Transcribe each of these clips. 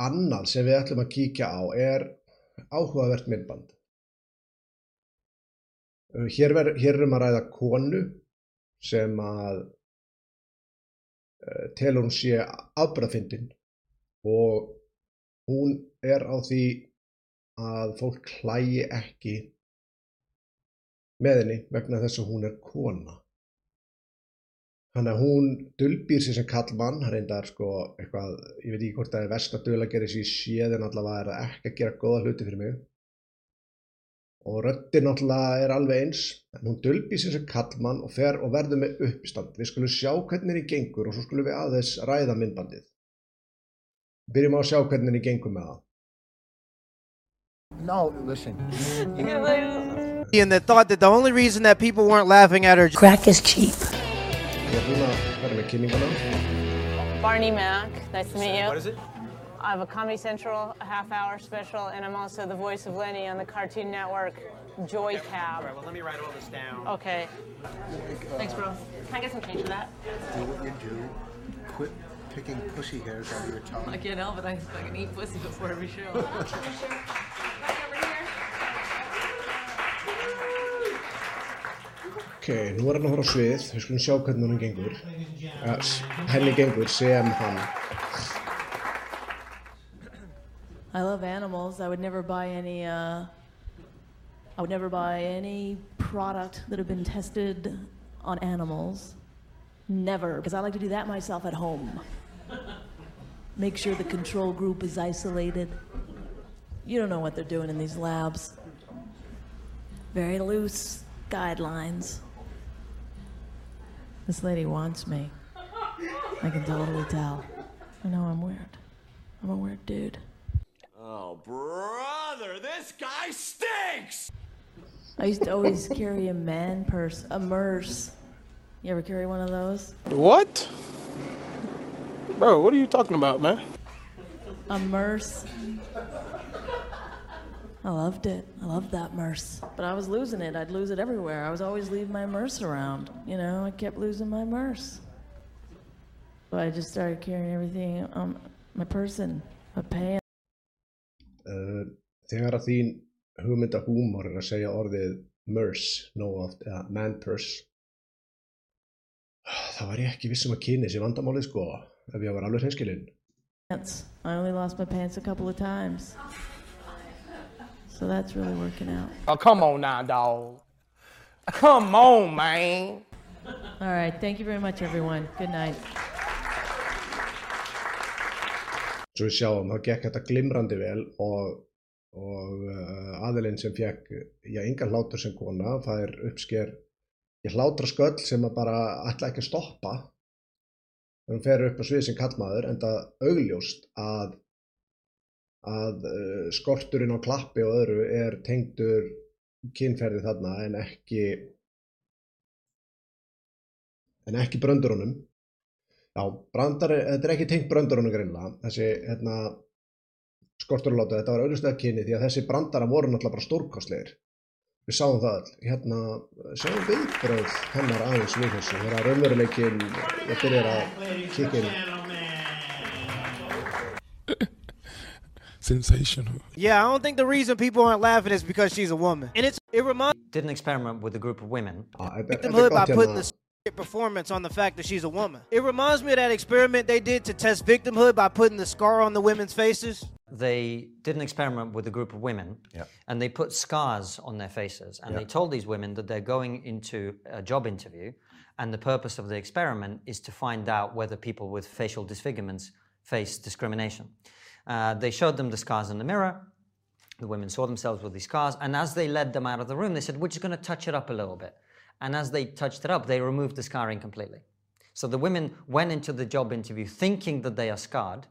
annað sem við ætlum að kíkja á er áhugavert myndband. Uh, Hér, ver, hér erum að ræða konu sem að uh, telur hún sé afbröðfindin og hún er á því að fólk hlægi ekki með henni vegna þess að hún er kona. Þannig að hún dulbýr sér sem kallmann, hann reyndar sko eitthvað, ég veit ekki hvort það er verst að dula gera sér séð en allavega er það ekki að gera góða hluti fyrir mig. Og röddin náttúrulega er alveg eins, en hún dulbýr sér sem kallmann og fer og verður með uppistand. Við skulum sjá hvernig henni gengur og svo skulum við aðeins ræða myndbandið. Byrjum á að sjá hvernig henni gengur með það. No, listen. And that thought that the only reason that people weren't laughing at her Crack is cheap. Ég búin að vera með kynninguna. Barney Mack, nice to meet you. What is it? I have a Comedy Central a half hour special, and I'm also the voice of Lenny on the Cartoon Network Joy All Cab. right, well, let me write all this down. Okay. Thanks, bro. Can I get some change for that? Do what you do. Quit picking pussy hairs out of your tongue. I can't help it. I fucking eat pussy before every show. Ok, nú er hann að fara á svið, við skulum sjá hvernig hann gengur. S- henni gengur sem hann. I love animals. I would never buy any. Uh, I would never buy any product that have been tested on animals. Never, because I like to do that myself at home. Make sure the control group is isolated. You don't know what they're doing in these labs. Very loose guidelines. This lady wants me. I can totally tell. I know I'm weird. I'm a weird dude. Oh, brother, this guy stinks! I used to always carry a man purse, a merce. You ever carry one of those? What? Bro, what are you talking about, man? A merce. I loved it. I loved that merce. But I was losing it. I'd lose it everywhere. I was always leaving my merce around. You know, I kept losing my merce. So I just started carrying everything on my person, my pants. Uh, þegar að þín hugmynda húmor er að segja orðið merce nóg oft, eða man purse, þá var ég ekki vissum að kynni þessi vandamálið sko, ef ég var alveg hreinskilinn. I only lost my pants a couple of times. So that's really working out. Oh, come on now, dog. Come on, man. All right. Thank you very much, everyone. Good night. Svo við sjáum, þá gekk þetta glimrandi vel og, og uh, aðilinn sem fekk, já, engan hlátur sem kona, það er uppsker, ég hlátra sköll sem að bara ætla ekki að stoppa. Þegar hún fer upp á svið sem kallmaður, en það augljóst að, að uh, skorturinn á klappi og öðru er tengdur kynferði þarna en ekki, en ekki bröndurunum. Já, brandar, þetta er ekki tengt bröndurunum greinlega, þessi hérna, skorturlátu, þetta var auðvitað kynni því að þessi brandara voru náttúrulega bara stórkostlegir. Við sáum það öll, hérna, sjáum viðbröð hennar aðeins við þessu, þegar raunveruleikin, það byrjar að kikka Sensational. Yeah, I don't think the reason people aren't laughing is because she's a woman. And it's it reminds did an experiment with a group of women. Þetta, þetta er victimhood by putting hérna, the performance on the fact that she's a woman. It reminds me of that experiment they did to test victimhood by putting the scar on the women's faces. They did an experiment with a group of women and they put scars on their faces. And they told these women that they're going into a job interview and the purpose of the experiment is to find out whether people with facial disfigurements face discrimination. Uh, they showed them the scars in the mirror. The women saw themselves with these scars, and as they led them out of the room, they said, We're just going to touch it up a little bit. And as they touched it up, they removed the scarring completely. So the women went into the job interview thinking that they are scarred,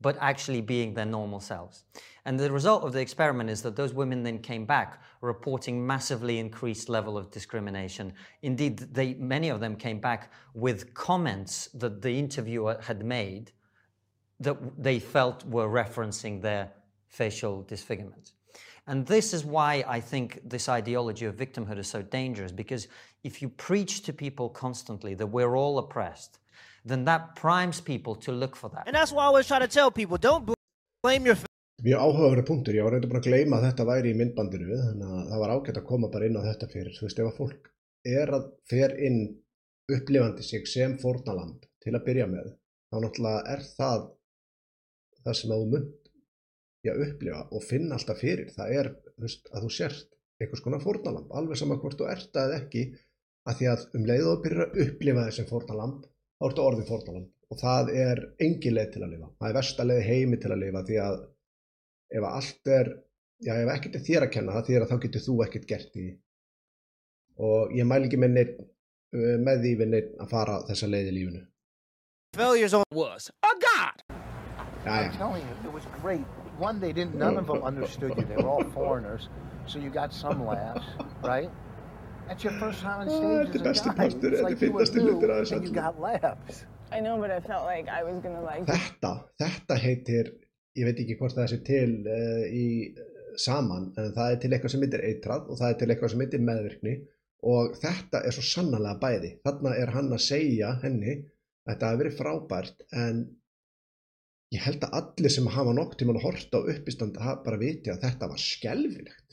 but actually being their normal selves. And the result of the experiment is that those women then came back reporting massively increased level of discrimination. Indeed, they, many of them came back with comments that the interviewer had made that they felt were referencing their facial disfigurements. And this is why I think this ideology of victimhood is so dangerous because if you preach to people constantly that we're all oppressed, then that primes people to look for that. And that's why I always try to tell people don't bl- Blame your Mjög áhugaverið punktur, ég var reynda búin að gleyma að þetta væri í myndbandinu þannig að það var ágætt að koma bara inn á þetta fyrir þú veist ef að fólk er að fer inn upplifandi sig sem fórnalamb til að byrja með þá náttúrulega er það það sem að þú mynd já, upplifa og finna alltaf fyrir það er veist, að þú sért einhvers konar fórnalamb, alveg sama hvort þú ert að ekki að því að um leið og þú byrjar að upplifa þessum fórnalamb þá ertu orðið fórnalamb og það er engin leið til að lifa það er versta leið heimi til að lifa því að ef að allt er já, ef ekkert er þér að kenna það þýðir að þá getur þú ekkert gert í því. og ég mæl ekki með, neitt, uh, með því við neitt að fara þessa leið í lífinu failures on Was a god. já, I'm telling you, it was great. One, they didn't. None of them understood you. They were all foreigners, so you got some laughs, right? That's your first time on Ah, stage as besti a guy. partur, It's like you were fyndasti hlutur new, þessu and you öllu. got laughs. I know, but I felt like I was gonna like. þetta, þetta heitir ég veit ekki hvort það sé til uh, í saman en það er til eitthvað sem heitir eitrað og það er til eitthvað sem heitir meðvirkni og þetta er svo sannarlega bæði þarna er hann að segja henni að þetta hafi verið frábært en ég held að allir sem hafa nokk tíma að horta á uppistand bara viti að þetta var skelfilegt